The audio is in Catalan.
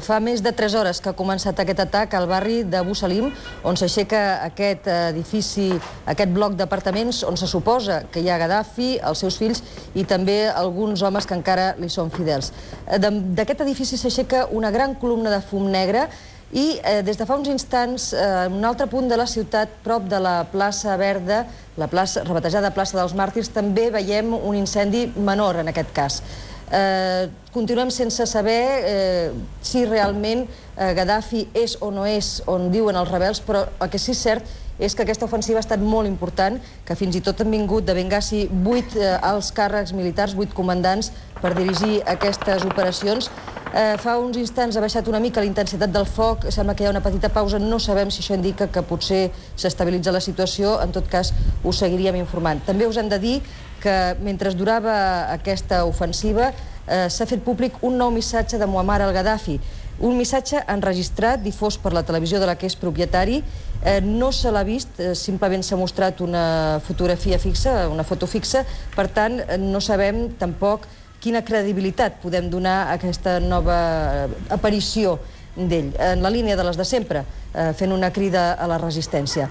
Fa més de 3 hores que ha començat aquest atac al barri de Bussalim, on s'aixeca aquest edifici, aquest bloc d'apartaments, on se suposa que hi ha Gaddafi, els seus fills i també alguns homes que encara li són fidels. Eh, d'aquest edifici s'aixeca una gran columna de fum negre i eh, des de fa uns instants, eh, un altre punt de la ciutat, prop de la plaça Verda, la plaça, rebatejada plaça dels Màrtirs, també veiem un incendi menor en aquest cas. Eh, continuem sense saber eh, si realment eh, Gaddafi és o no és on diuen els rebels, però el que sí és cert és que aquesta ofensiva ha estat molt important, que fins i tot han vingut de Benghazi vuit eh, alts càrrecs militars, vuit comandants, per dirigir aquestes operacions. Eh, fa uns instants ha baixat una mica la intensitat del foc, sembla que hi ha una petita pausa, no sabem si això indica que potser s'estabilitza la situació, en tot cas us seguiríem informant. També us hem de dir que mentre durava aquesta ofensiva eh, s'ha fet públic un nou missatge de Muammar al-Gaddafi, un missatge enregistrat, difós per la televisió de la que és propietari, eh, no se l'ha vist, eh, simplement s'ha mostrat una fotografia fixa, una foto fixa, per tant, eh, no sabem tampoc quina credibilitat podem donar a aquesta nova eh, aparició d'ell, en la línia de les de sempre, eh, fent una crida a la resistència.